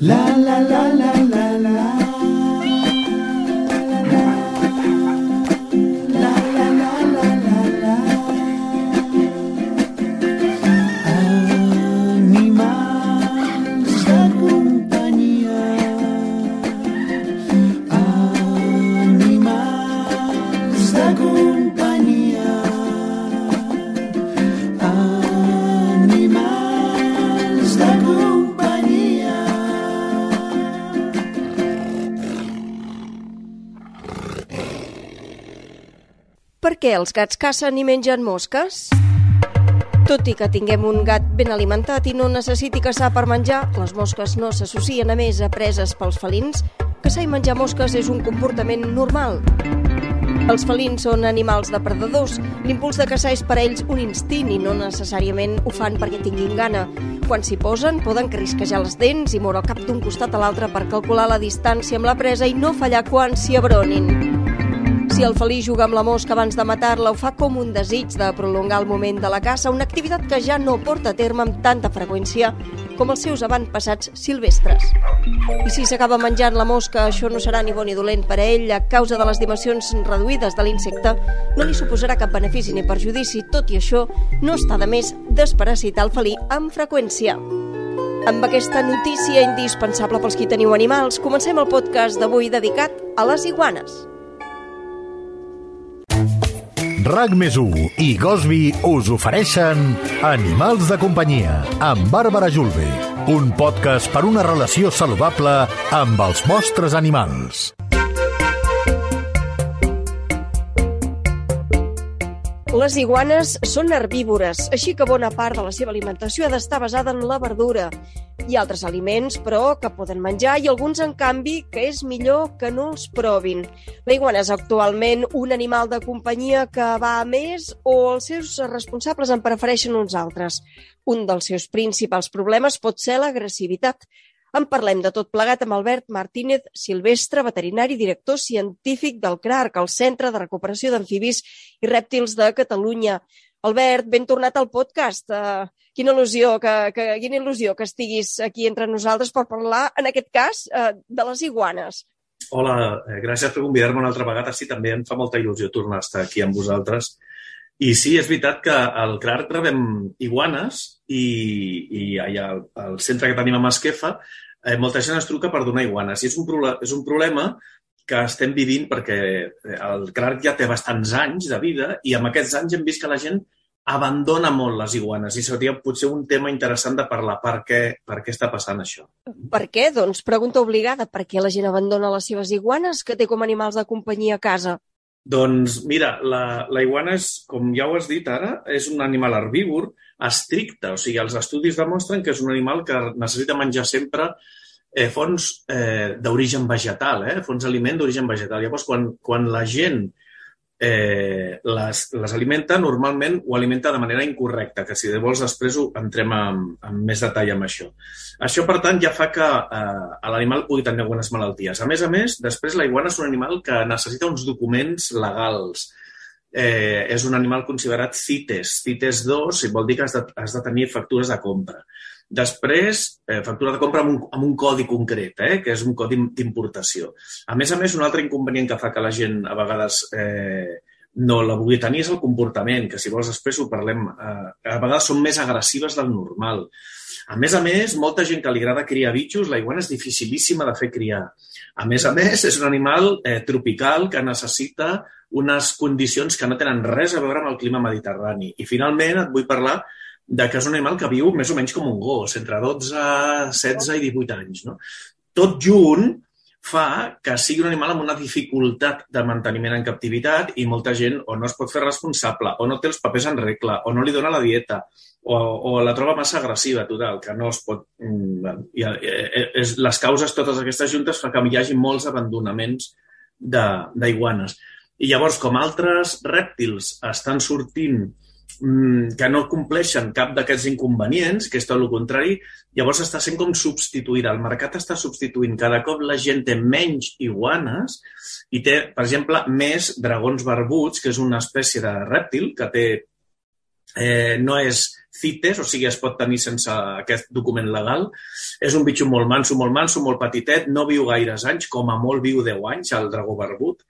La la la la què els gats cacen i mengen mosques? Tot i que tinguem un gat ben alimentat i no necessiti caçar per menjar, les mosques no s'associen a més a preses pels felins. Caçar i menjar mosques és un comportament normal. Els felins són animals depredadors. L'impuls de caçar és per a ells un instint i no necessàriament ho fan perquè tinguin gana. Quan s'hi posen, poden carrisquejar les dents i moure el cap d'un costat a l'altre per calcular la distància amb la presa i no fallar quan s'hi abronin. El felí juga amb la mosca abans de matar-la, ho fa com un desig de prolongar el moment de la caça, una activitat que ja no porta a terme amb tanta freqüència com els seus avantpassats silvestres. I si s'acaba menjant la mosca, això no serà ni bon ni dolent per a ell, a causa de les dimensions reduïdes de l'insecte, no li suposarà cap benefici ni perjudici, tot i això, no està de més desparasitar el felí amb freqüència. Amb aquesta notícia indispensable pels qui teniu animals, comencem el podcast d'avui dedicat a les iguanes. RAC més i Gosby us ofereixen Animals de companyia amb Bàrbara Julve, un podcast per una relació saludable amb els vostres animals. Les iguanes són herbívores, així que bona part de la seva alimentació ha d'estar basada en la verdura i altres aliments, però, que poden menjar i alguns, en canvi, que és millor que no els provin. La iguana és actualment un animal de companyia que va a més o els seus responsables en prefereixen uns altres. Un dels seus principals problemes pot ser l'agressivitat. En parlem de tot plegat amb Albert Martínez Silvestre, veterinari director científic del CRARC, el Centre de Recuperació d'Amfibis i Rèptils de Catalunya. Albert, ben tornat al podcast. Uh, quina il·lusió que, que, quina il·lusió que estiguis aquí entre nosaltres per parlar, en aquest cas, uh, de les iguanes. Hola, eh, gràcies per convidar-me una altra vegada. Sí, també em fa molta il·lusió tornar a estar aquí amb vosaltres. I sí, és veritat que al CRARC rebem iguanes i, i allà al, al centre que tenim a Masquefa eh, molta gent es truca per donar iguanes. I és un, és un problema que estem vivint perquè eh, el CRARC ja té bastants anys de vida i amb aquests anys hem vist que la gent abandona molt les iguanes i seria potser un tema interessant de parlar per què, per què està passant això. Per què? Doncs pregunta obligada. Per què la gent abandona les seves iguanes que té com animals de companyia a casa? Doncs mira, la, la iguana és, com ja ho has dit ara, és un animal herbívor estricte. O sigui, els estudis demostren que és un animal que necessita menjar sempre eh, fons eh, d'origen vegetal, eh, fons d'aliment d'origen vegetal. Llavors, quan, quan la gent eh, les, les alimenta, normalment ho alimenta de manera incorrecta, que si de vols després ho entrem amb, amb més detall amb això. Això, per tant, ja fa que eh, l'animal pugui tenir algunes malalties. A més a més, després la iguana és un animal que necessita uns documents legals. Eh, és un animal considerat CITES. CITES 2 vol dir que has de, has de tenir factures de compra. Després, eh, factura de compra amb un, amb un codi concret, eh, que és un codi d'importació. A més a més, un altre inconvenient que fa que la gent a vegades eh, no la vulgui tenir és el comportament, que si vols després ho parlem. Eh, a vegades són més agressives del normal. A més a més, molta gent que li agrada criar bitxos, la iguana és dificilíssima de fer criar. A més a més, és un animal eh, tropical que necessita unes condicions que no tenen res a veure amb el clima mediterrani. I finalment et vull parlar de que és un animal que viu més o menys com un gos, entre 12, 16 i 18 anys. No? Tot junt fa que sigui un animal amb una dificultat de manteniment en captivitat i molta gent o no es pot fer responsable, o no té els papers en regla, o no li dona la dieta, o, o la troba massa agressiva, total, que no es pot... mm, I, eh, és, les causes, totes aquestes juntes, fa que hi hagi molts abandonaments d'iguanes. I llavors, com altres rèptils estan sortint que no compleixen cap d'aquests inconvenients, que és tot el contrari, llavors està sent com substituïda. El mercat està substituint. Cada cop la gent té menys iguanes i té, per exemple, més dragons barbuts, que és una espècie de rèptil que té eh, no és CITES, o sigui, es pot tenir sense aquest document legal. És un bitxo molt manso, molt manso, molt petitet, no viu gaires anys, com a molt viu 10 anys, el dragó barbut.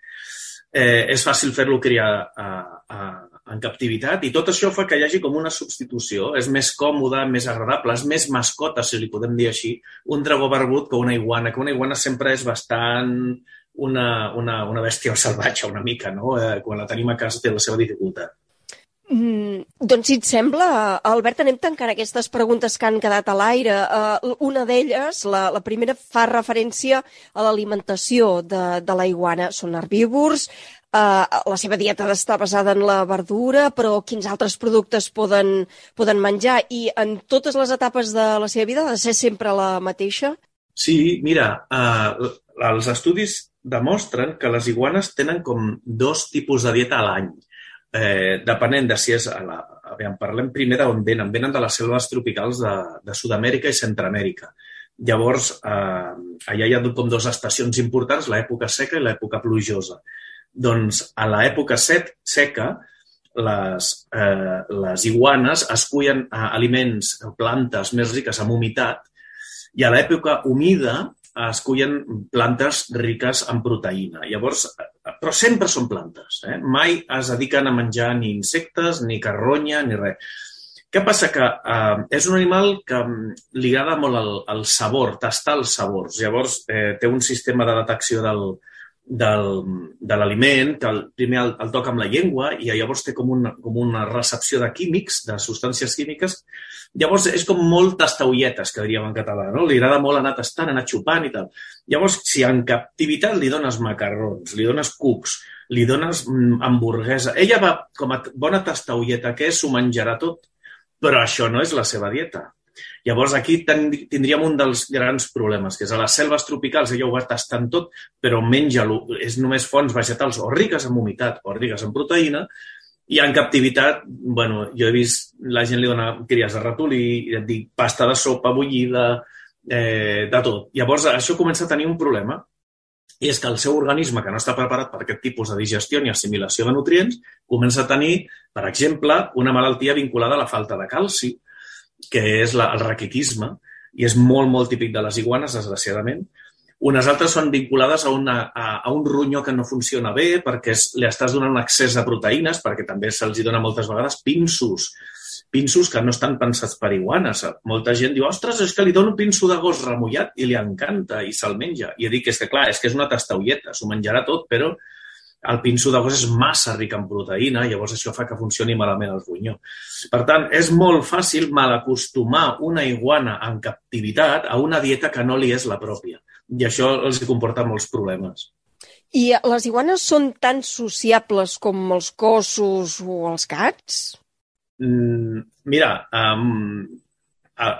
Eh, és fàcil fer-lo criar a, a, en captivitat i tot això fa que hi hagi com una substitució. És més còmode, més agradable, és més mascota, si li podem dir així, un dragó barbut que una iguana, que una iguana sempre és bastant una, una, una bèstia salvatge una mica, no? Eh, quan la tenim a casa té la seva dificultat. Mm, doncs, si et sembla, Albert, anem tancant aquestes preguntes que han quedat a l'aire. Uh, una d'elles, la, la primera, fa referència a l'alimentació de, de la iguana. Són herbívors, Uh, la seva dieta està basada en la verdura, però quins altres productes poden, poden menjar? I en totes les etapes de la seva vida ha de ser sempre la mateixa? Sí, mira, uh, els estudis demostren que les iguanes tenen com dos tipus de dieta a l'any, eh, depenent de si és... A la, a veure, parlem primer d'on venen. Venen de les selves tropicals de, de Sud-amèrica i Centroamèrica. Llavors, eh, allà hi ha com dues estacions importants, l'època seca i l'època plujosa. Doncs a l'època seca, les, eh, les iguanes escullen eh, aliments, plantes més riques en humitat i a l'època humida escullen plantes riques en proteïna. Llavors, però sempre són plantes. Eh? Mai es dediquen a menjar ni insectes, ni carronya, ni res. Què passa? Que eh, és un animal que mm, li agrada molt el, el sabor, tastar els sabors. Llavors, eh, té un sistema de detecció del, del, de l'aliment, que el, primer el, el toca amb la llengua i llavors té com una, com una recepció de químics, de substàncies químiques. Llavors és com molt tastaulletes, que diríem en català, no? Li agrada molt anar tastant, anar xupant i tal. Llavors, si en captivitat li dones macarrons, li dones cucs, li dones mm, hamburguesa... Ella va, com a bona tastaulleta que és, s'ho menjarà tot, però això no és la seva dieta. Llavors, aquí ten, tindríem un dels grans problemes, que és a les selves tropicals, ella ho va tastant tot, però menja, és només fonts vegetals o riques en humitat o riques en proteïna, i en captivitat, bueno, jo he vist la gent li dona cries de ratolí, i et dic, pasta de sopa bullida, eh, de tot. Llavors, això comença a tenir un problema, i és que el seu organisme, que no està preparat per aquest tipus de digestió ni assimilació de nutrients, comença a tenir, per exemple, una malaltia vinculada a la falta de calci, que és la, el raquitisme, i és molt, molt típic de les iguanes, desgraciadament. Unes altres són vinculades a, una, a, a un ronyó que no funciona bé perquè és, li estàs donant accés a proteïnes, perquè també se'ls dona moltes vegades pinços, pinços que no estan pensats per iguanes. Molta gent diu, ostres, és que li dono pinço de gos remullat i li encanta i se'l menja. I dic, és que clar, és que és una tastaulleta, s'ho menjarà tot, però el pinso de gos és massa ric en proteïna, llavors això fa que funcioni malament el ronyó. Per tant, és molt fàcil malacostumar una iguana en captivitat a una dieta que no li és la pròpia. I això els comporta molts problemes. I les iguanes són tan sociables com els cossos o els gats? Mm, mira, um,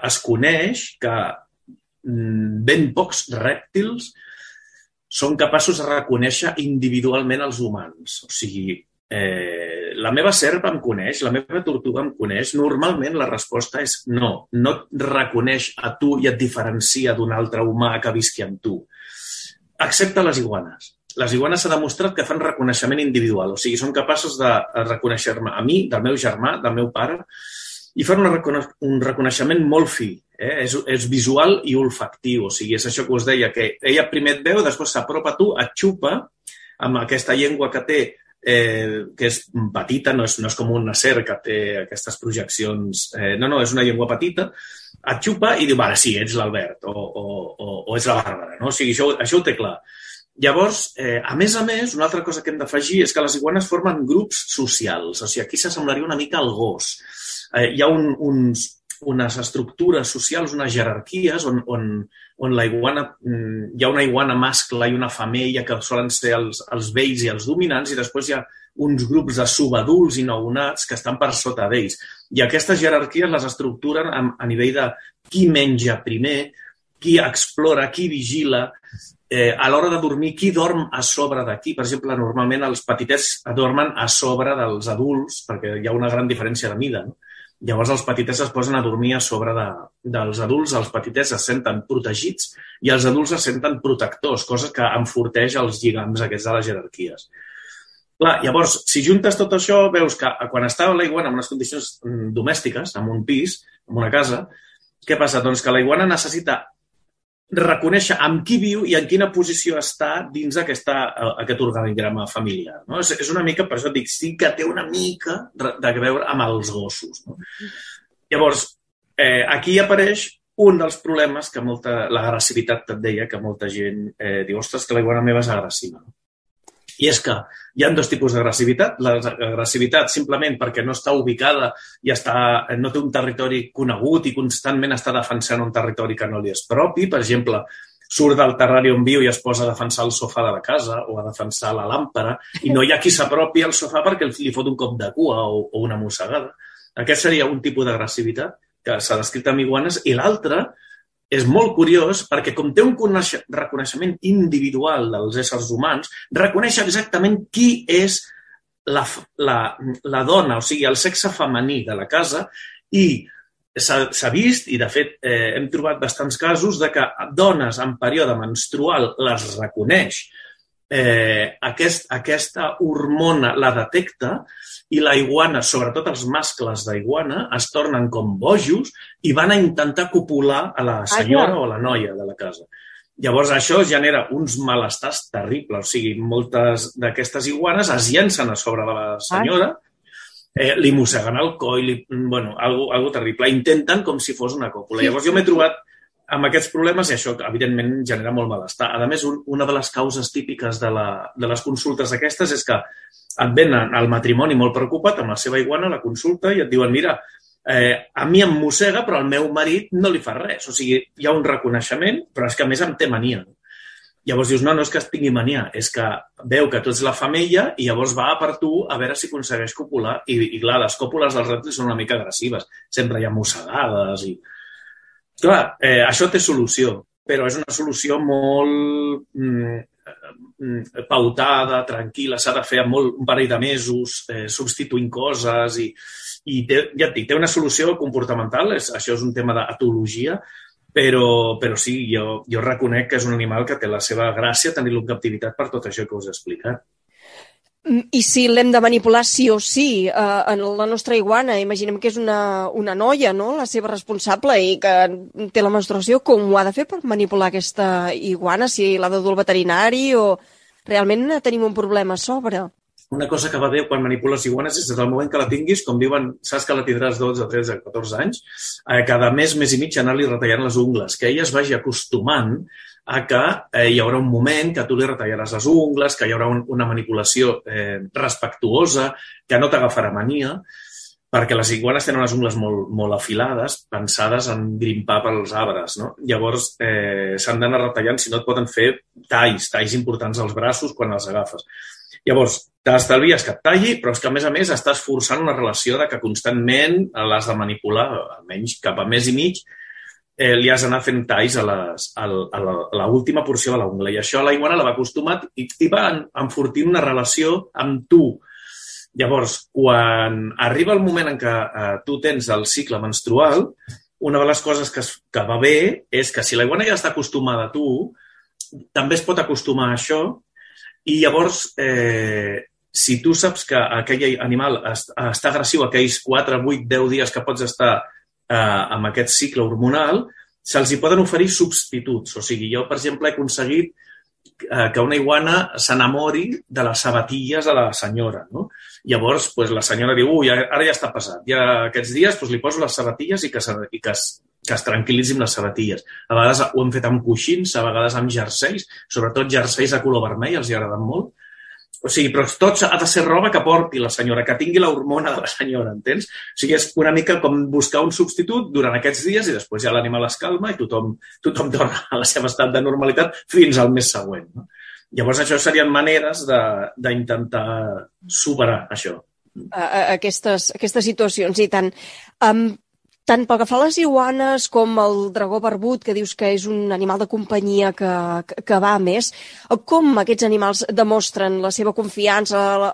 es coneix que mm, ben pocs rèptils són capaços de reconèixer individualment els humans. O sigui, eh, la meva serp em coneix, la meva tortuga em coneix. Normalment la resposta és no. No et reconeix a tu i et diferencia d'un altre humà que visqui amb tu. Excepte les iguanes. Les iguanes s'ha demostrat que fan reconeixement individual, o sigui, són capaços de reconèixer-me a mi, del meu germà, del meu pare, i fan un reconeixement molt fi. Eh? És, és visual i olfactiu, o sigui, és això que us deia, que ella primer et veu, després s'apropa a tu, et xupa amb aquesta llengua que té, eh, que és petita, no és, no és com una ser que té aquestes projeccions... Eh, no, no, és una llengua petita, et xupa i diu, vale, sí, ets l'Albert o, o, o, o ets la Bàrbara, no? O sigui, això, això ho té clar. Llavors, eh, a més a més, una altra cosa que hem d'afegir és que les iguanes formen grups socials. O sigui, aquí s'assemblaria una mica al gos. Eh, hi ha un, uns, unes estructures socials, unes jerarquies on, on, on la iguana, mm, hi ha una iguana mascle i una femella que solen ser els, els vells i els dominants i després hi ha uns grups de subadults i nounats que estan per sota d'ells. I aquestes jerarquies les estructuren a, a nivell de qui menja primer, qui explora, qui vigila, eh, a l'hora de dormir, qui dorm a sobre de qui. Per exemple, normalment els petitets dormen a sobre dels adults, perquè hi ha una gran diferència de mida. No? Llavors els petitets es posen a dormir a sobre de, dels adults, els petitets es senten protegits i els adults es senten protectors, cosa que enforteix els lligams aquests de les jerarquies. Clar, llavors, si juntes tot això, veus que quan estava la iguana en unes condicions mm, domèstiques, en un pis, en una casa, què passa? Doncs que la iguana necessita reconèixer amb qui viu i en quina posició està dins aquesta, aquest organigrama familiar. No? És, és una mica, per això dic, sí que té una mica de veure amb els gossos. No? Llavors, eh, aquí apareix un dels problemes que molta, l'agressivitat et deia, que molta gent eh, diu, ostres, que la iguana meva és agressiva. No? I és que hi ha dos tipus d'agressivitat. L'agressivitat simplement perquè no està ubicada i està, no té un territori conegut i constantment està defensant un territori que no li és propi. Per exemple, surt del terrari on viu i es posa a defensar el sofà de la casa o a defensar la làmpara i no hi ha qui s'apropi al sofà perquè li fot un cop de cua o, o una mossegada. Aquest seria un tipus d'agressivitat que s'ha descrit amb iguanes i l'altre és molt curiós perquè com té un reconeixement individual dels éssers humans, reconeix exactament qui és la, la, la dona, o sigui, el sexe femení de la casa i s'ha vist, i de fet eh, hem trobat bastants casos, de que dones en període menstrual les reconeix eh, aquest, aquesta hormona la detecta i la iguana, sobretot els mascles d'iguana, es tornen com bojos i van a intentar copular a la senyora o a la noia de la casa. Llavors, això genera uns malestars terribles. O sigui, moltes d'aquestes iguanes es llencen a sobre de la senyora, eh, li mosseguen el coll, li, bueno, algo, algo terrible. Intenten com si fos una còpula. Llavors, jo m'he trobat amb aquests problemes i això, evidentment, genera molt malestar. A més, un, una de les causes típiques de, la, de les consultes aquestes és que et venen al matrimoni molt preocupat amb la seva iguana la consulta i et diuen, mira, eh, a mi em mossega, però al meu marit no li fa res. O sigui, hi ha un reconeixement, però és que a més em té mania. Llavors dius, no, no és que es tingui mania, és que veu que tu ets la femella i llavors va per tu a veure si aconsegueix copular. I, i clar, les còpules dels rèptils són una mica agressives. Sempre hi ha mossegades i... Clar, eh, això té solució, però és una solució molt mm, mm, pautada, tranquil·la, s'ha de fer molt, un parell de mesos, eh, substituint coses i, i té, ja et dic, té una solució comportamental, és, això és un tema d'etologia, però, però sí, jo, jo reconec que és un animal que té la seva gràcia tenir-lo en captivitat per tot això que us he explicat. Mm, I si l'hem de manipular sí o sí, eh, en la nostra iguana, imaginem que és una, una noia, no?, la seva responsable i que té la menstruació, com ho ha de fer per manipular aquesta iguana? Si l'ha de dur al veterinari o realment tenim un problema a sobre? Una cosa que va bé quan manipules iguanes és des del moment que la tinguis, com diuen, saps que la tindràs 12, 13, 14 anys, eh, cada mes, mes i mig anar-li retallant les ungles, que ella es vagi acostumant a que eh, hi haurà un moment que tu li retallaràs les ungles, que hi haurà un, una manipulació eh, respectuosa, que no t'agafarà mania, perquè les iguanes tenen unes ungles molt, molt afilades, pensades en grimpar pels arbres. No? Llavors, eh, s'han d'anar retallant, si no et poden fer talls, talls importants als braços quan els agafes. Llavors, t'estalvies que et talli, però és que, a més a més, estàs forçant una relació de que constantment l'has de manipular, almenys cap a mes i mig, eh, li has d'anar fent talls a, les, a, a, la, la última porció de l'ungla. I això la iguana l'ha acostumat i, i va enfortint una relació amb tu. Llavors, quan arriba el moment en què eh, tu tens el cicle menstrual, una de les coses que, es, que va bé és que si la iguana ja està acostumada a tu, també es pot acostumar a això i llavors, eh, si tu saps que aquell animal està agressiu aquells 4, 8, 10 dies que pots estar eh, amb aquest cicle hormonal, se'ls hi poden oferir substituts. O sigui, jo, per exemple, he aconseguit eh, que una iguana s'enamori de les sabatilles de la senyora. No? Llavors, pues, la senyora diu, ui, ara ja està passat. Ja aquests dies pues, li poso les sabatilles i que, i que es, que es tranquil·litzi amb les sabatilles. A vegades ho hem fet amb coixins, a vegades amb jerseis, sobretot jerseis de color vermell, els hi agraden molt, o sigui, però tot ha de ser roba que porti la senyora, que tingui l'hormona de la senyora, entens? O sigui, és una mica com buscar un substitut durant aquests dies i després ja l'animal es calma i tothom, tothom torna a la seva estat de normalitat fins al mes següent. No? Llavors, això serien maneres d'intentar superar això. Aquestes, aquestes situacions, i tant. Um, tant pel que fa a les iguanes com el dragó barbut, que dius que és un animal de companyia que, que, que va més, com aquests animals demostren la seva confiança, la,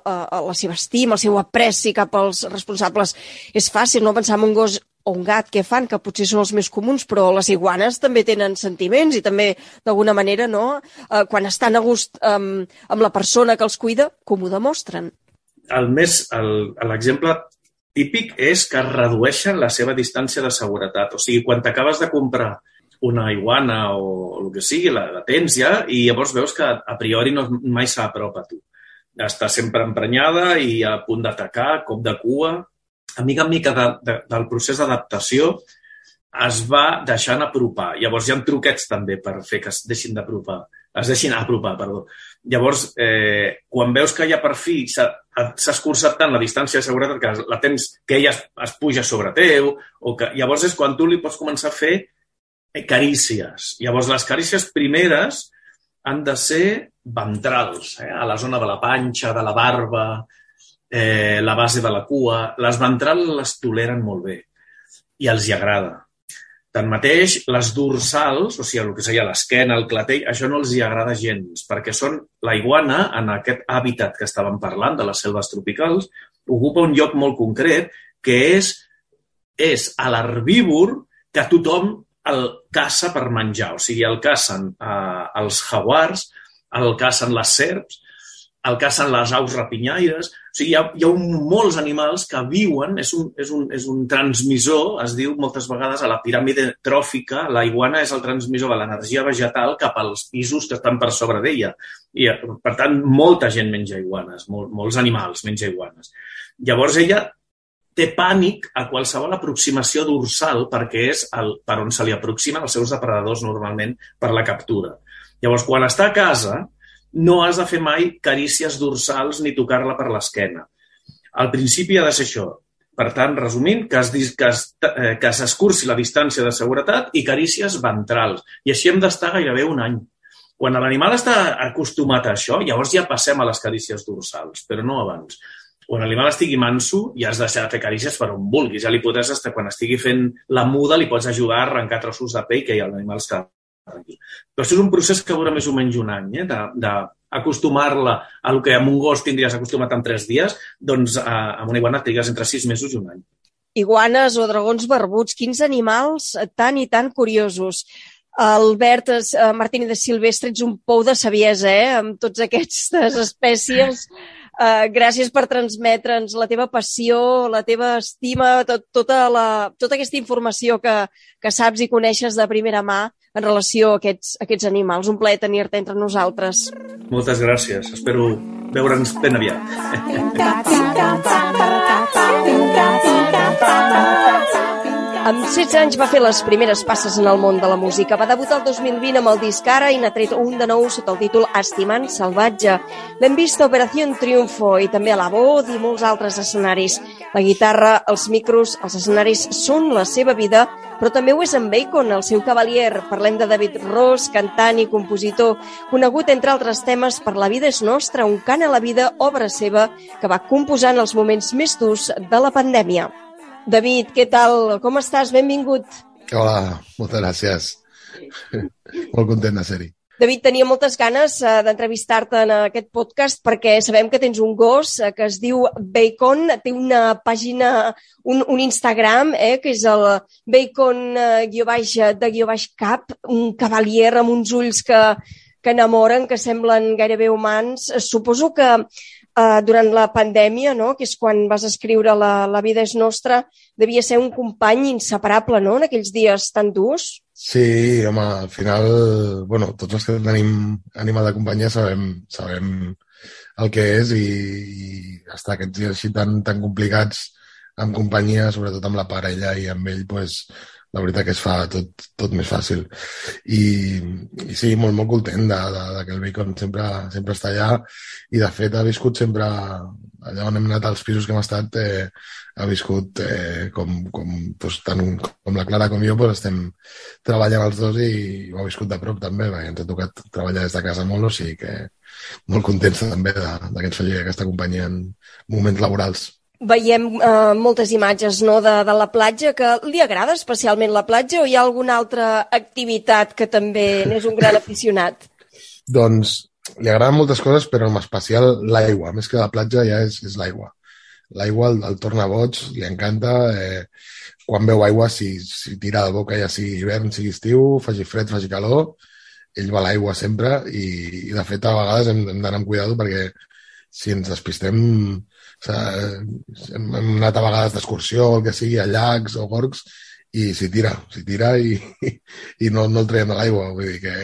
la seva estima, el seu apreci cap als responsables? És fàcil no pensar en un gos o un gat, què fan? Que potser són els més comuns, però les iguanes també tenen sentiments i també, d'alguna manera, no? Eh, quan estan a gust um, amb la persona que els cuida, com ho demostren? El més, l'exemple típic és que redueixen la seva distància de seguretat. O sigui, quan t'acabes de comprar una iguana o el que sigui, la, la tens ja i llavors veus que a priori no, mai s'apropa a tu. Està sempre emprenyada i a punt d'atacar, cop de cua. A mica en mica de, de, del procés d'adaptació es va deixant apropar. Llavors hi ha truquets també per fer que es deixin d'apropar. Es deixin apropar, perdó. Llavors, eh, quan veus que ja per fi s'ha escurçat tant la distància de seguretat que la tens, que ella es, es puja sobre teu, o que llavors és quan tu li pots començar a fer eh, carícies. Llavors, les carícies primeres han de ser ventrals, eh? a la zona de la panxa, de la barba, eh, la base de la cua. Les ventrals les toleren molt bé i els hi agrada. Tanmateix, les dorsals, o sigui, el que seria l'esquena, el clatell, això no els hi agrada gens, perquè són la iguana, en aquest hàbitat que estàvem parlant, de les selves tropicals, ocupa un lloc molt concret, que és, és a l'herbívor que tothom el caça per menjar. O sigui, el cacen eh, els jaguars, el cacen les serps, el cacen les aus rapinyaires. O sigui, hi ha, hi ha un, molts animals que viuen, és un, és, un, és un transmissor, es diu moltes vegades a la piràmide tròfica, la iguana és el transmissor de l'energia vegetal cap als pisos que estan per sobre d'ella. I, per tant, molta gent menja iguanes, mol, molts animals menja iguanes. Llavors, ella té pànic a qualsevol aproximació dorsal perquè és el, per on se li aproximen els seus depredadors normalment per la captura. Llavors, quan està a casa, no has de fer mai carícies dorsals ni tocar-la per l'esquena. Al principi ha de ser això. Per tant, resumint, que es, que es, eh, que s'escurci la distància de seguretat i carícies ventrals. I així hem d'estar gairebé un any. Quan l'animal està acostumat a això, llavors ja passem a les carícies dorsals, però no abans. Quan l'animal estigui manso, ja has de deixar de fer carícies per on vulguis. Ja li podràs, estar, quan estigui fent la muda, li pots ajudar a arrencar trossos de pell que ja l'animal està. Però això és un procés que dura més o menys un any, eh? de, de acostumar-la a que amb un gos tindries acostumat en tres dies, doncs eh, amb una iguana trigues entre sis mesos i un any. Iguanes o dragons barbuts, quins animals tan i tan curiosos. Albert eh, Martínez de Silvestre, ets un pou de saviesa, eh? amb tots aquestes espècies. Uh, gràcies per transmetre'ns la teva passió, la teva estima, tot, tota, la, tota aquesta informació que, que saps i coneixes de primera mà en relació a aquests, a aquests animals. Un plaer tenir-te entre nosaltres. Moltes gràcies. Espero veure'ns ben aviat. Amb 16 anys va fer les primeres passes en el món de la música. Va debutar el 2020 amb el disc Ara i n'ha tret un de nou sota el títol Estimant Salvatge. L'hem vist a Operació Triunfo i també a la Voz i molts altres escenaris. La guitarra, els micros, els escenaris són la seva vida, però també ho és en Bacon, el seu cavalier. Parlem de David Ross, cantant i compositor, conegut entre altres temes per La vida és nostra, un cant a la vida, obra seva, que va composar en els moments més durs de la pandèmia. David, què tal? Com estàs? Benvingut. Hola, moltes gràcies. Molt content de ser-hi. David, tenia moltes ganes uh, d'entrevistar-te en aquest podcast perquè sabem que tens un gos uh, que es diu Bacon, té una pàgina, un, un Instagram, eh, que és el Bacon uh, guió baix, de guió baix cap, un cavalier amb uns ulls que, que enamoren, que semblen gairebé humans. Suposo que uh, durant la pandèmia, no? que és quan vas escriure la, la vida és nostra, devia ser un company inseparable no? en aquells dies tan durs. Sí, home, al final, bueno, tots els que tenim animal de companyia sabem, sabem el que és i, i estar aquests dies així tan, tan complicats amb companyia, sobretot amb la parella i amb ell, pues, la veritat que es fa tot, tot més fàcil. I, i sí, molt, molt content de, de, de que el Bacon sempre, sempre està allà i, de fet, ha viscut sempre allà on hem anat als pisos que hem estat, eh, ha viscut eh, com, com, doncs, tant com la Clara com jo doncs, estem treballant els dos i ho ha viscut de prop també, perquè ens ha tocat treballar des de casa molt, o sigui que molt contents també que ens faci aquesta companyia en moments laborals. Veiem eh, moltes imatges no, de, de la platja, que li agrada especialment la platja o hi ha alguna altra activitat que també n'és un gran aficionat? Doncs li agraden moltes coses, però en especial l'aigua. Més que la platja ja és, és l'aigua. l'aigua el, el torna boig, li encanta. Eh, quan veu aigua, si, si tira de boca, ja sigui hivern, sigui estiu, faci fred, faci calor, ell va a l'aigua sempre i, i, de fet, a vegades hem, hem d'anar amb cuidado perquè si ens despistem o sigui, hem, hem anat a vegades d'excursió el que sigui, a llacs o gorgs, i s'hi tira, s'hi tira i, i, no, no el traiem de l'aigua. Vull dir que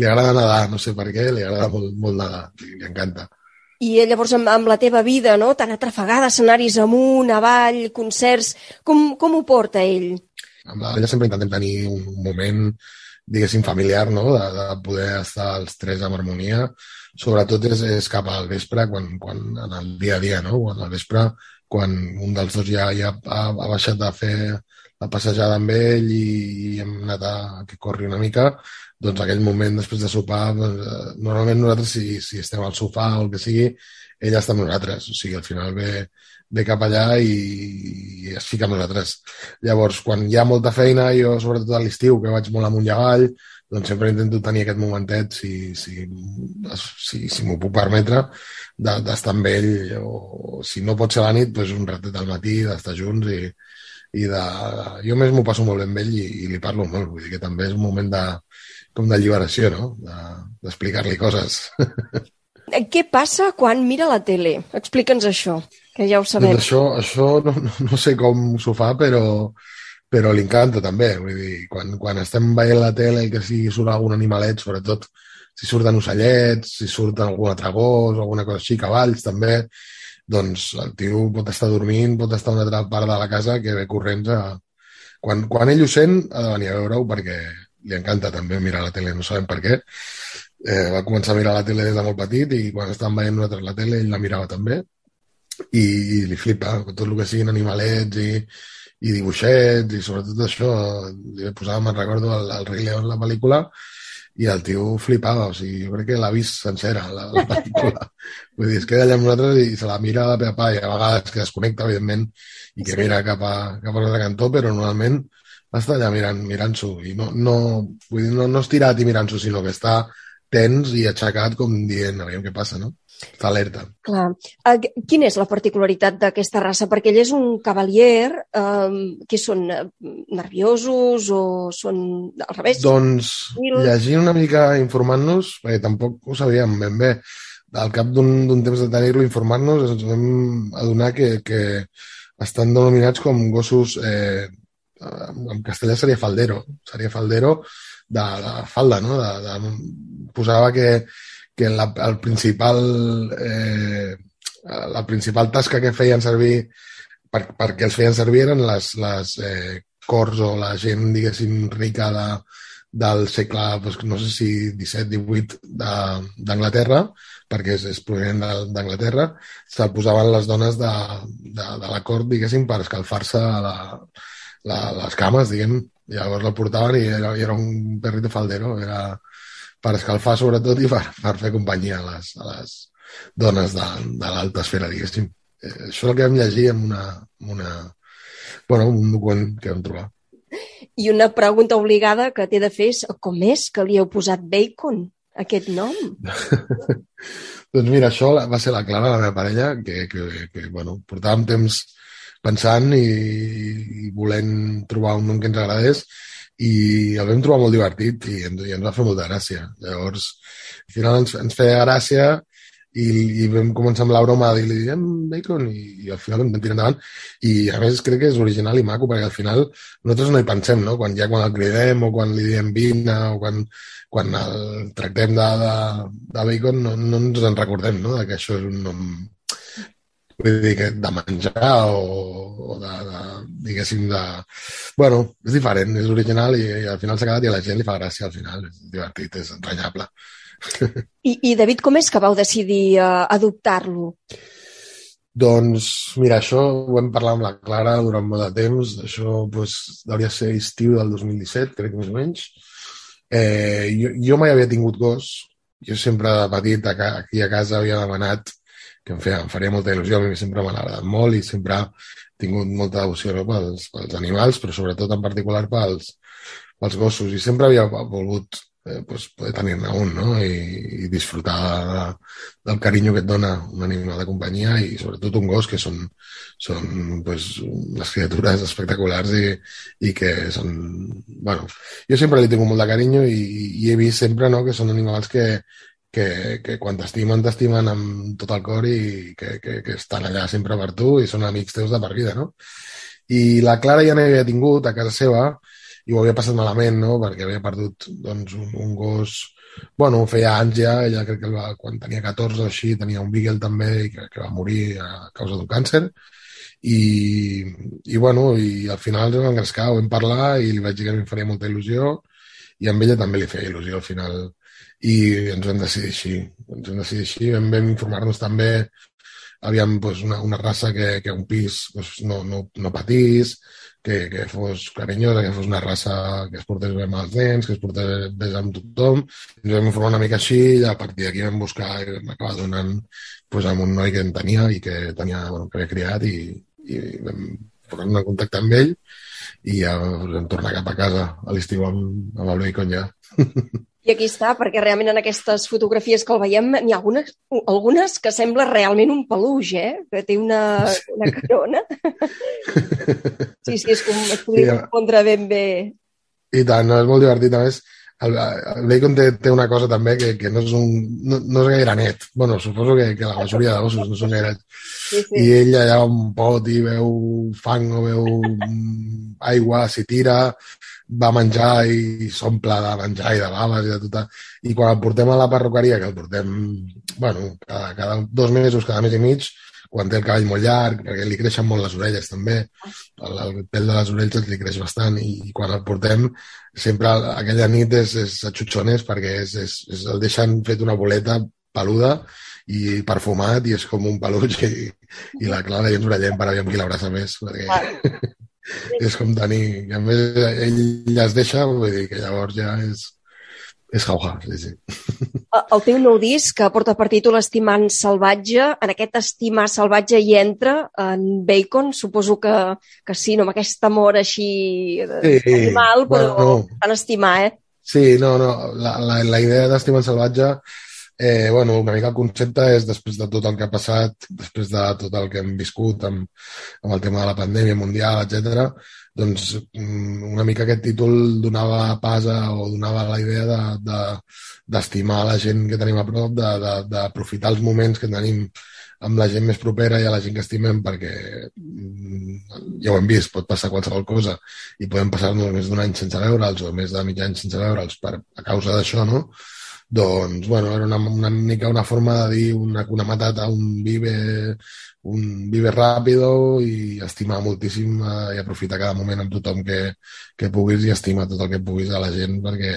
li agrada nedar, no sé per què, li agrada molt, molt nedar, li, li encanta. I llavors amb, amb la teva vida, no?, tan atrafegada, escenaris amunt, avall, concerts, com, com ho porta ell? Amb la Bella sempre intentem tenir un moment, diguéssim, familiar, no?, de, de poder estar els tres en harmonia. Sobretot és, és cap al vespre, quan, quan en el dia a dia, no?, quan al vespre, quan un dels dos ja, ja ha, ha baixat de fer la passejada amb ell i, i hem anat a, que corri una mica, doncs aquell moment després de sopar, doncs, eh, normalment nosaltres si, si estem al sofà o el que sigui, ella està amb nosaltres, o sigui, al final ve, ve cap allà i, i es fica amb nosaltres. Llavors, quan hi ha molta feina, jo sobretot a l'estiu, que vaig molt amunt i avall, doncs sempre intento tenir aquest momentet, si, si, si, si m'ho puc permetre, d'estar amb ell, o si no pot ser la nit, doncs un ratet al matí, d'estar junts i, i de... Jo més m'ho passo molt bé amb ell i, i li parlo molt, vull dir que també és un moment de, com d'alliberació, no? D'explicar-li de, coses. Què passa quan mira la tele? Explica'ns això, que ja ho sabem. Doncs això, això no, no, no sé com s'ho fa, però, però li encanta també. Vull dir, quan, quan estem veient la tele i que sigui surt algun animalet, sobretot si surten ocellets, si surten algun altre gos, alguna cosa així, cavalls també, doncs el tio pot estar dormint, pot estar una altra part de la casa que ve corrents a... Quan, quan ell ho sent, ha de venir a veure-ho perquè li encanta també mirar la tele, no sabem per què. Eh, va començar a mirar la tele des de molt petit i quan estàvem veient nosaltres la tele ell la mirava també i, i li flipa tot el que siguin animalets i, i dibuixets i sobretot això, li posava, me'n recordo, el, el Rei León, la pel·lícula, i el tio flipava, o sigui, jo crec que l'ha vist sencera, la, la pel·lícula. Vull dir, es queda allà amb nosaltres i se la mira de pe a pa i a vegades que desconnecta, evidentment, i que sí. mira cap a, cap a l'altre cantó, però normalment està allà mirant mirant-s'ho i no, no, vull dir, no, no estirat i mirant-s'ho, sinó que està tens i aixecat com dient, a veure què passa, no? Està alerta. Clar. Uh, quina és la particularitat d'aquesta raça? Perquè ell és un cavalier, uh, que són uh, nerviosos o són al revés? Doncs llegint una mica, informant-nos, perquè tampoc ho sabíem ben bé, al cap d'un temps de tenir-lo informant-nos ens vam adonar que, que estan denominats com gossos, eh, en castellà seria faldero, seria faldero de, de falda, no? De, de, posava que que la, el principal, eh, la principal tasca que feien servir per, els feien servir eren les, les eh, cors o la gent, diguéssim, rica de, del segle, doncs, no sé si 17-18 d'Anglaterra, perquè és, és provenent d'Anglaterra, se'l posaven les dones de, de, de la cort, diguéssim, per escalfar-se la, la, les cames, diguem. Llavors el portaven i era, i era un perrito faldero, era, per escalfar sobretot i per, per fer companyia a les, a les dones de, de l'alta esfera, diguéssim. Eh, això és el que vam llegir en una, en una, bueno, un document que vam trobar. I una pregunta obligada que t'he de fer és com és que li heu posat Bacon, aquest nom? doncs mira, això va ser la Clara, la meva parella, que, que, que bueno, portàvem temps pensant i, i volent trobar un nom que ens agradés i el vam trobar molt divertit i, i ens va fer molta gràcia. Llavors, al final ens, ens feia gràcia i, i vam començar amb la broma de dir-li diem bacon i, i al final vam tirar endavant i a més crec que és original i maco perquè al final nosaltres no hi pensem, no? Quan ja quan el cridem o quan li diem vina o quan, quan el tractem de, de, de bacon no, no ens en recordem, no? Que això és un nom vull dir que de menjar o, o de, de, diguéssim, de... Bueno, és diferent, és original i, i al final s'ha quedat i a la gent li fa gràcia al final, és divertit, és entranyable. I, i David, com és que vau decidir uh, adoptar-lo? Doncs, mira, això ho vam parlar amb la Clara durant molt de temps. Això doncs, hauria ser estiu del 2017, crec més o menys. Eh, jo, jo mai havia tingut gos. Jo sempre de petit aquí a casa havia demanat que em, feia, em faria molta il·lusió, mi sempre m'ha agradat molt i sempre he tingut molta devoció pels, pels animals, però sobretot en particular pels, pels gossos. I sempre havia volgut eh, pues, poder tenir-ne un no? I, i disfrutar de, del carinyo que et dona un animal de companyia i sobretot un gos que són, són pues, unes criatures espectaculars i, i que són... Bueno, jo sempre li tinc molt de carinyo i, i he vist sempre no, que són animals que, que, que quan t'estimen, t'estimen amb tot el cor i que, que, que estan allà sempre per tu i són amics teus de per vida, no? I la Clara ja n'havia tingut a casa seva i ho havia passat malament, no?, perquè havia perdut doncs, un, un gos... Bueno, feia anys ja, ella crec que va, quan tenia 14 o així tenia un Beagle també i que, que va morir a causa d'un càncer i, i bueno, i al final vam engrescar, vam parlar i li vaig dir que em faria molta il·lusió i amb ella també li feia il·lusió al final i ens vam decidir així ens vam decidir així, vam, vam informar-nos també aviam pues, una, una raça que, que un pis pues, no, no, no patís, que, que fos carinyosa, que fos una raça que es portés bé amb els nens, que es portés bé amb tothom. Ens vam informar una mica així i a partir d'aquí vam buscar i vam acabar donant pues, amb un noi que en tenia i que tenia, bueno, que havia criat i, i vam posar en contacte amb ell i ja vam tornar cap a casa a l'estiu amb, amb el Bacon ja. I aquí està, perquè realment en aquestes fotografies que el veiem n'hi ha algunes, algunes que sembla realment un peluix, eh? Que té una, una carona. Sí, sí, és com es podria Sí, confondre ben bé. I tant, no, és molt divertit. A més, el, el Bacon té, té una cosa també que, que no, és un, no, no és gaire net. bueno, suposo que, que la majoria de gossos no són gaire... Sí, sí. I ell allà un pot i veu fang o veu mm, aigua, s'hi tira, va menjar i s'omple de menjar i de baves i de tot. I quan el portem a la perruqueria, que el portem, bueno, cada, cada dos mesos, cada mes i mig, quan té el cabell molt llarg, perquè li creixen molt les orelles també, el, el pèl de les orelles li creix bastant i, i quan el portem sempre aquella nit és, és a xutxones perquè és, és, és, el deixen fet una boleta peluda i perfumat i és com un peluix i, i la Clara i ens orellem per aviam qui l'abraça més perquè és com tenir... I a més ell ja es deixa, vull dir que llavors ja és, és jauja, sí, sí. El teu nou disc, que porta per títol Estimant salvatge, en aquest estimar salvatge hi entra en Bacon, suposo que, que sí, no amb aquest amor així Sí, animal, però bueno. tan estimar, eh? Sí, no, no, la, la, la idea d'Estimant Salvatge, eh, bueno, una mica el concepte és després de tot el que ha passat, després de tot el que hem viscut amb, amb el tema de la pandèmia mundial, etc. doncs mm, una mica aquest títol donava pas a, o donava la idea de, de, d'estimar la gent que tenim a prop, de- de- d'aprofitar els moments que tenim amb la gent més propera i a la gent que estimem perquè mm, ja ho hem vist, pot passar qualsevol cosa i podem passar-nos més d'un any sense veure'ls o més de mig any sense veure'ls per, a causa d'això, no? Doncs, bueno, era una, una mica una forma de dir una, una matata, un vive, un vive ràpido i estimar moltíssim eh, i aprofitar cada moment amb tothom que, que puguis i estimar tot el que puguis a la gent perquè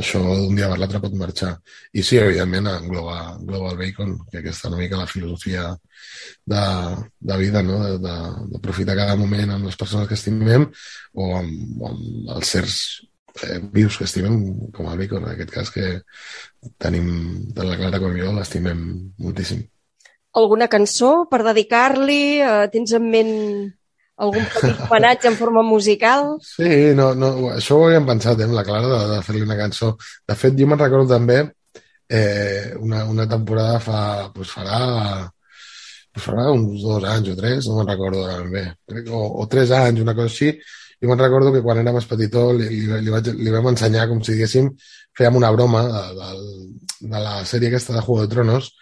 això d'un dia per l'altre pot marxar. I sí, evidentment, engloba, engloba el bacon, que aquesta és una mica la filosofia de, de vida, no? D'aprofitar cada moment amb les persones que estimem o amb, amb els certs eh, vius que estimem, com el bacon, en aquest cas, que tenim, tant la Clara com jo, l'estimem moltíssim. Alguna cançó per dedicar-li? Eh, tens en ment algun petit homenatge en forma musical? Sí, no, no, això ho havíem pensat, eh, amb la Clara, de, de fer-li una cançó. De fet, jo me'n recordo també eh, una, una temporada fa, doncs farà, doncs farà uns dos anys o tres, no me'n recordo ben bé, crec, o, o tres anys, una cosa així, i me'n recordo que quan era més petitó li, li, li, vaig, li vam ensenyar, com si diguéssim, fèiem una broma de, de, de la sèrie aquesta de Juego de Tronos,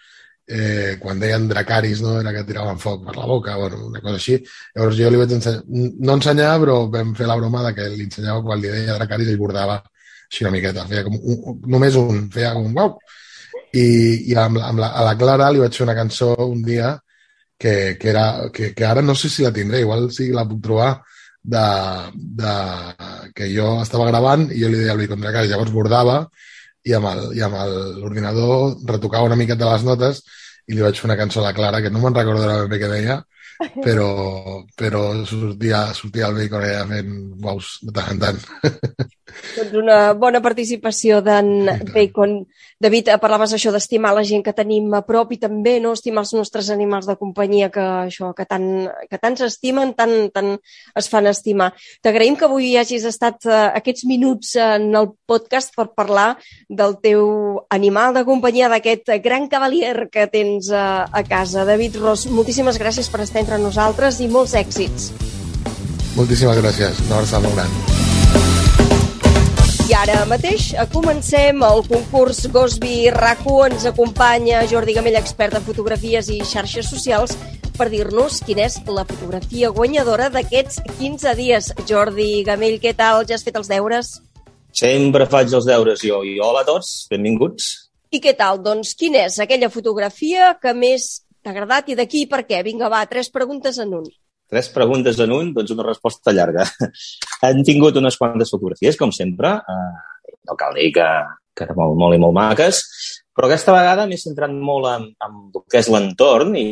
eh, quan deien Dracaris, no? era que tiraven foc per la boca, bueno, una cosa així. Llavors jo li vaig ensenyar, no ensenyar, però vam fer la broma de que li ensenyava quan li deia Dracaris ell bordava així una miqueta, feia com un, només un, feia un uau. I, i amb, amb la, a la Clara li vaig fer una cançó un dia que, que, era, que, que ara no sé si la tindré, igual sí la puc trobar, de, de, que jo estava gravant i jo li deia al Bacon Dracaris, llavors bordava i amb el- i amb el- l'ordinador retocava una miqueta les notes i li vaig fer una cançó a la Clara que no me'n recordo ara ben bé què deia però, però sortia, sortia el Bacon allà fent uaus de tant en tant. Doncs una bona participació d'en Bacon. David, eh, parlaves això d'estimar la gent que tenim a prop i també no estimar els nostres animals de companyia que això que tant, que tant s'estimen, tant, tant es fan estimar. T'agraïm que avui hagis estat uh, aquests minuts en el podcast per parlar del teu animal de companyia, d'aquest gran cavalier que tens uh, a casa. David Ros, moltíssimes gràcies per estar entre nosaltres i molts èxits. Moltíssimes gràcies. Una abraçada molt gran. I ara mateix eh, comencem el concurs Gosby RACU. Ens acompanya Jordi Gamell, expert en fotografies i xarxes socials, per dir-nos quina és la fotografia guanyadora d'aquests 15 dies. Jordi Gamell, què tal? Ja has fet els deures? Sempre faig els deures jo. I hola a tots, benvinguts. I què tal? Doncs quina és aquella fotografia que més t'ha agradat i d'aquí per què? Vinga, va, tres preguntes en un. Tres preguntes en un, doncs una resposta llarga. Han tingut unes quantes fotografies, com sempre. Uh, no cal dir que, que molt, molt i molt maques, però aquesta vegada m'he centrat molt en, en el que és l'entorn i,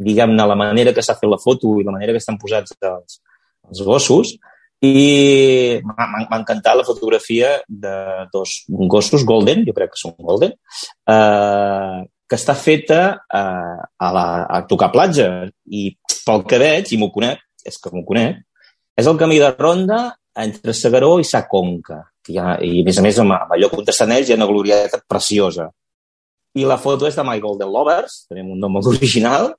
diguem-ne, la manera que s'ha fet la foto i la manera que estan posats els, els gossos. I m'ha encantat la fotografia de dos gossos golden, jo crec que són golden, eh, que està feta a, a, la, a tocar platja. I pel que veig, i m'ho conec, és que m'ho conec, és el camí de ronda entre Segaró i Sa Conca. Ha, I, a més a més, amb, amb allò que on hi ha una glorietat preciosa. I la foto és de My Golden Lovers, tenim un nom molt original,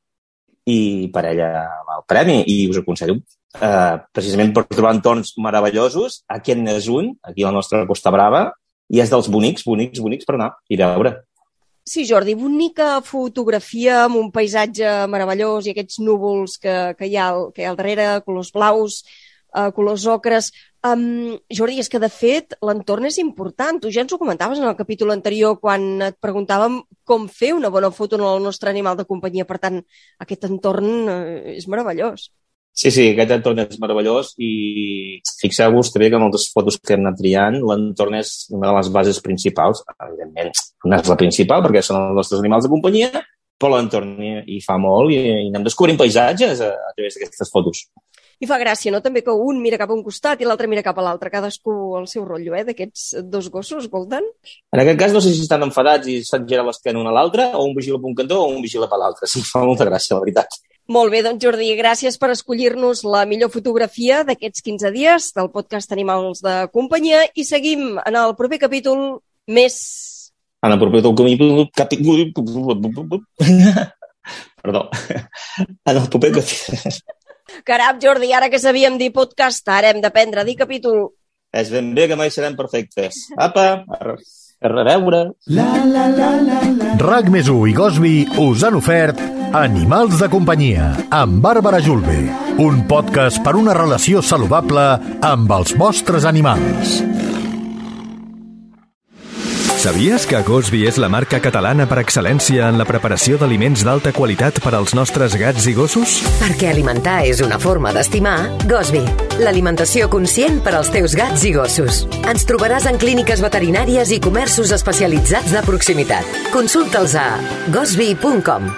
i per ella el premi. I us aconsello, eh, precisament per trobar entorns meravellosos, aquest n'és un, aquí a la nostra Costa Brava, i és dels bonics, bonics, bonics per anar i veure. Sí, Jordi, bonica fotografia amb un paisatge meravellós i aquests núvols que, que, hi, ha, que hi ha al darrere, colors blaus, uh, colors ocres. Um, Jordi, és que de fet l'entorn és important. Tu ja ens ho comentaves en el capítol anterior quan et preguntàvem com fer una bona foto en el nostre animal de companyia. Per tant, aquest entorn uh, és meravellós. Sí, sí, aquest entorn és meravellós i fixeu-vos també que moltes fotos que hem anat triant, l'entorn és una de les bases principals. Evidentment, no és la principal perquè són els nostres animals de companyia, però l'entorn hi, fa molt i, i anem descobrint paisatges a, a través d'aquestes fotos. I fa gràcia, no? També que un mira cap a un costat i l'altre mira cap a l'altre, cadascú el seu rotllo, eh, d'aquests dos gossos, Golden. En aquest cas no sé si estan enfadats i se'n gira l'esquena un a l'altre, o un vigila per un cantó o un vigila per l'altre. Sí, fa molta gràcia, la veritat. Molt bé, doncs Jordi, gràcies per escollir-nos la millor fotografia d'aquests 15 dies del podcast Animals de Companyia i seguim en el proper capítol més... En el proper capítol... Perdó. En el proper capítol... Caram, Jordi, ara que sabíem dir podcast, ara hem d'aprendre a dir capítol. És ben bé que mai serem perfectes. Apa, a, a reveure. La la la la la. RAC més i Gosby us han ofert Animals de companyia amb Bàrbara Julve. Un podcast per una relació saludable amb els vostres animals. Sabies que Gosby és la marca catalana per excel·lència en la preparació d'aliments d'alta qualitat per als nostres gats i gossos? Perquè alimentar és una forma d'estimar, Gosby, l'alimentació conscient per als teus gats i gossos. Ens trobaràs en clíniques veterinàries i comerços especialitzats de proximitat. Consulta'ls a gosby.com.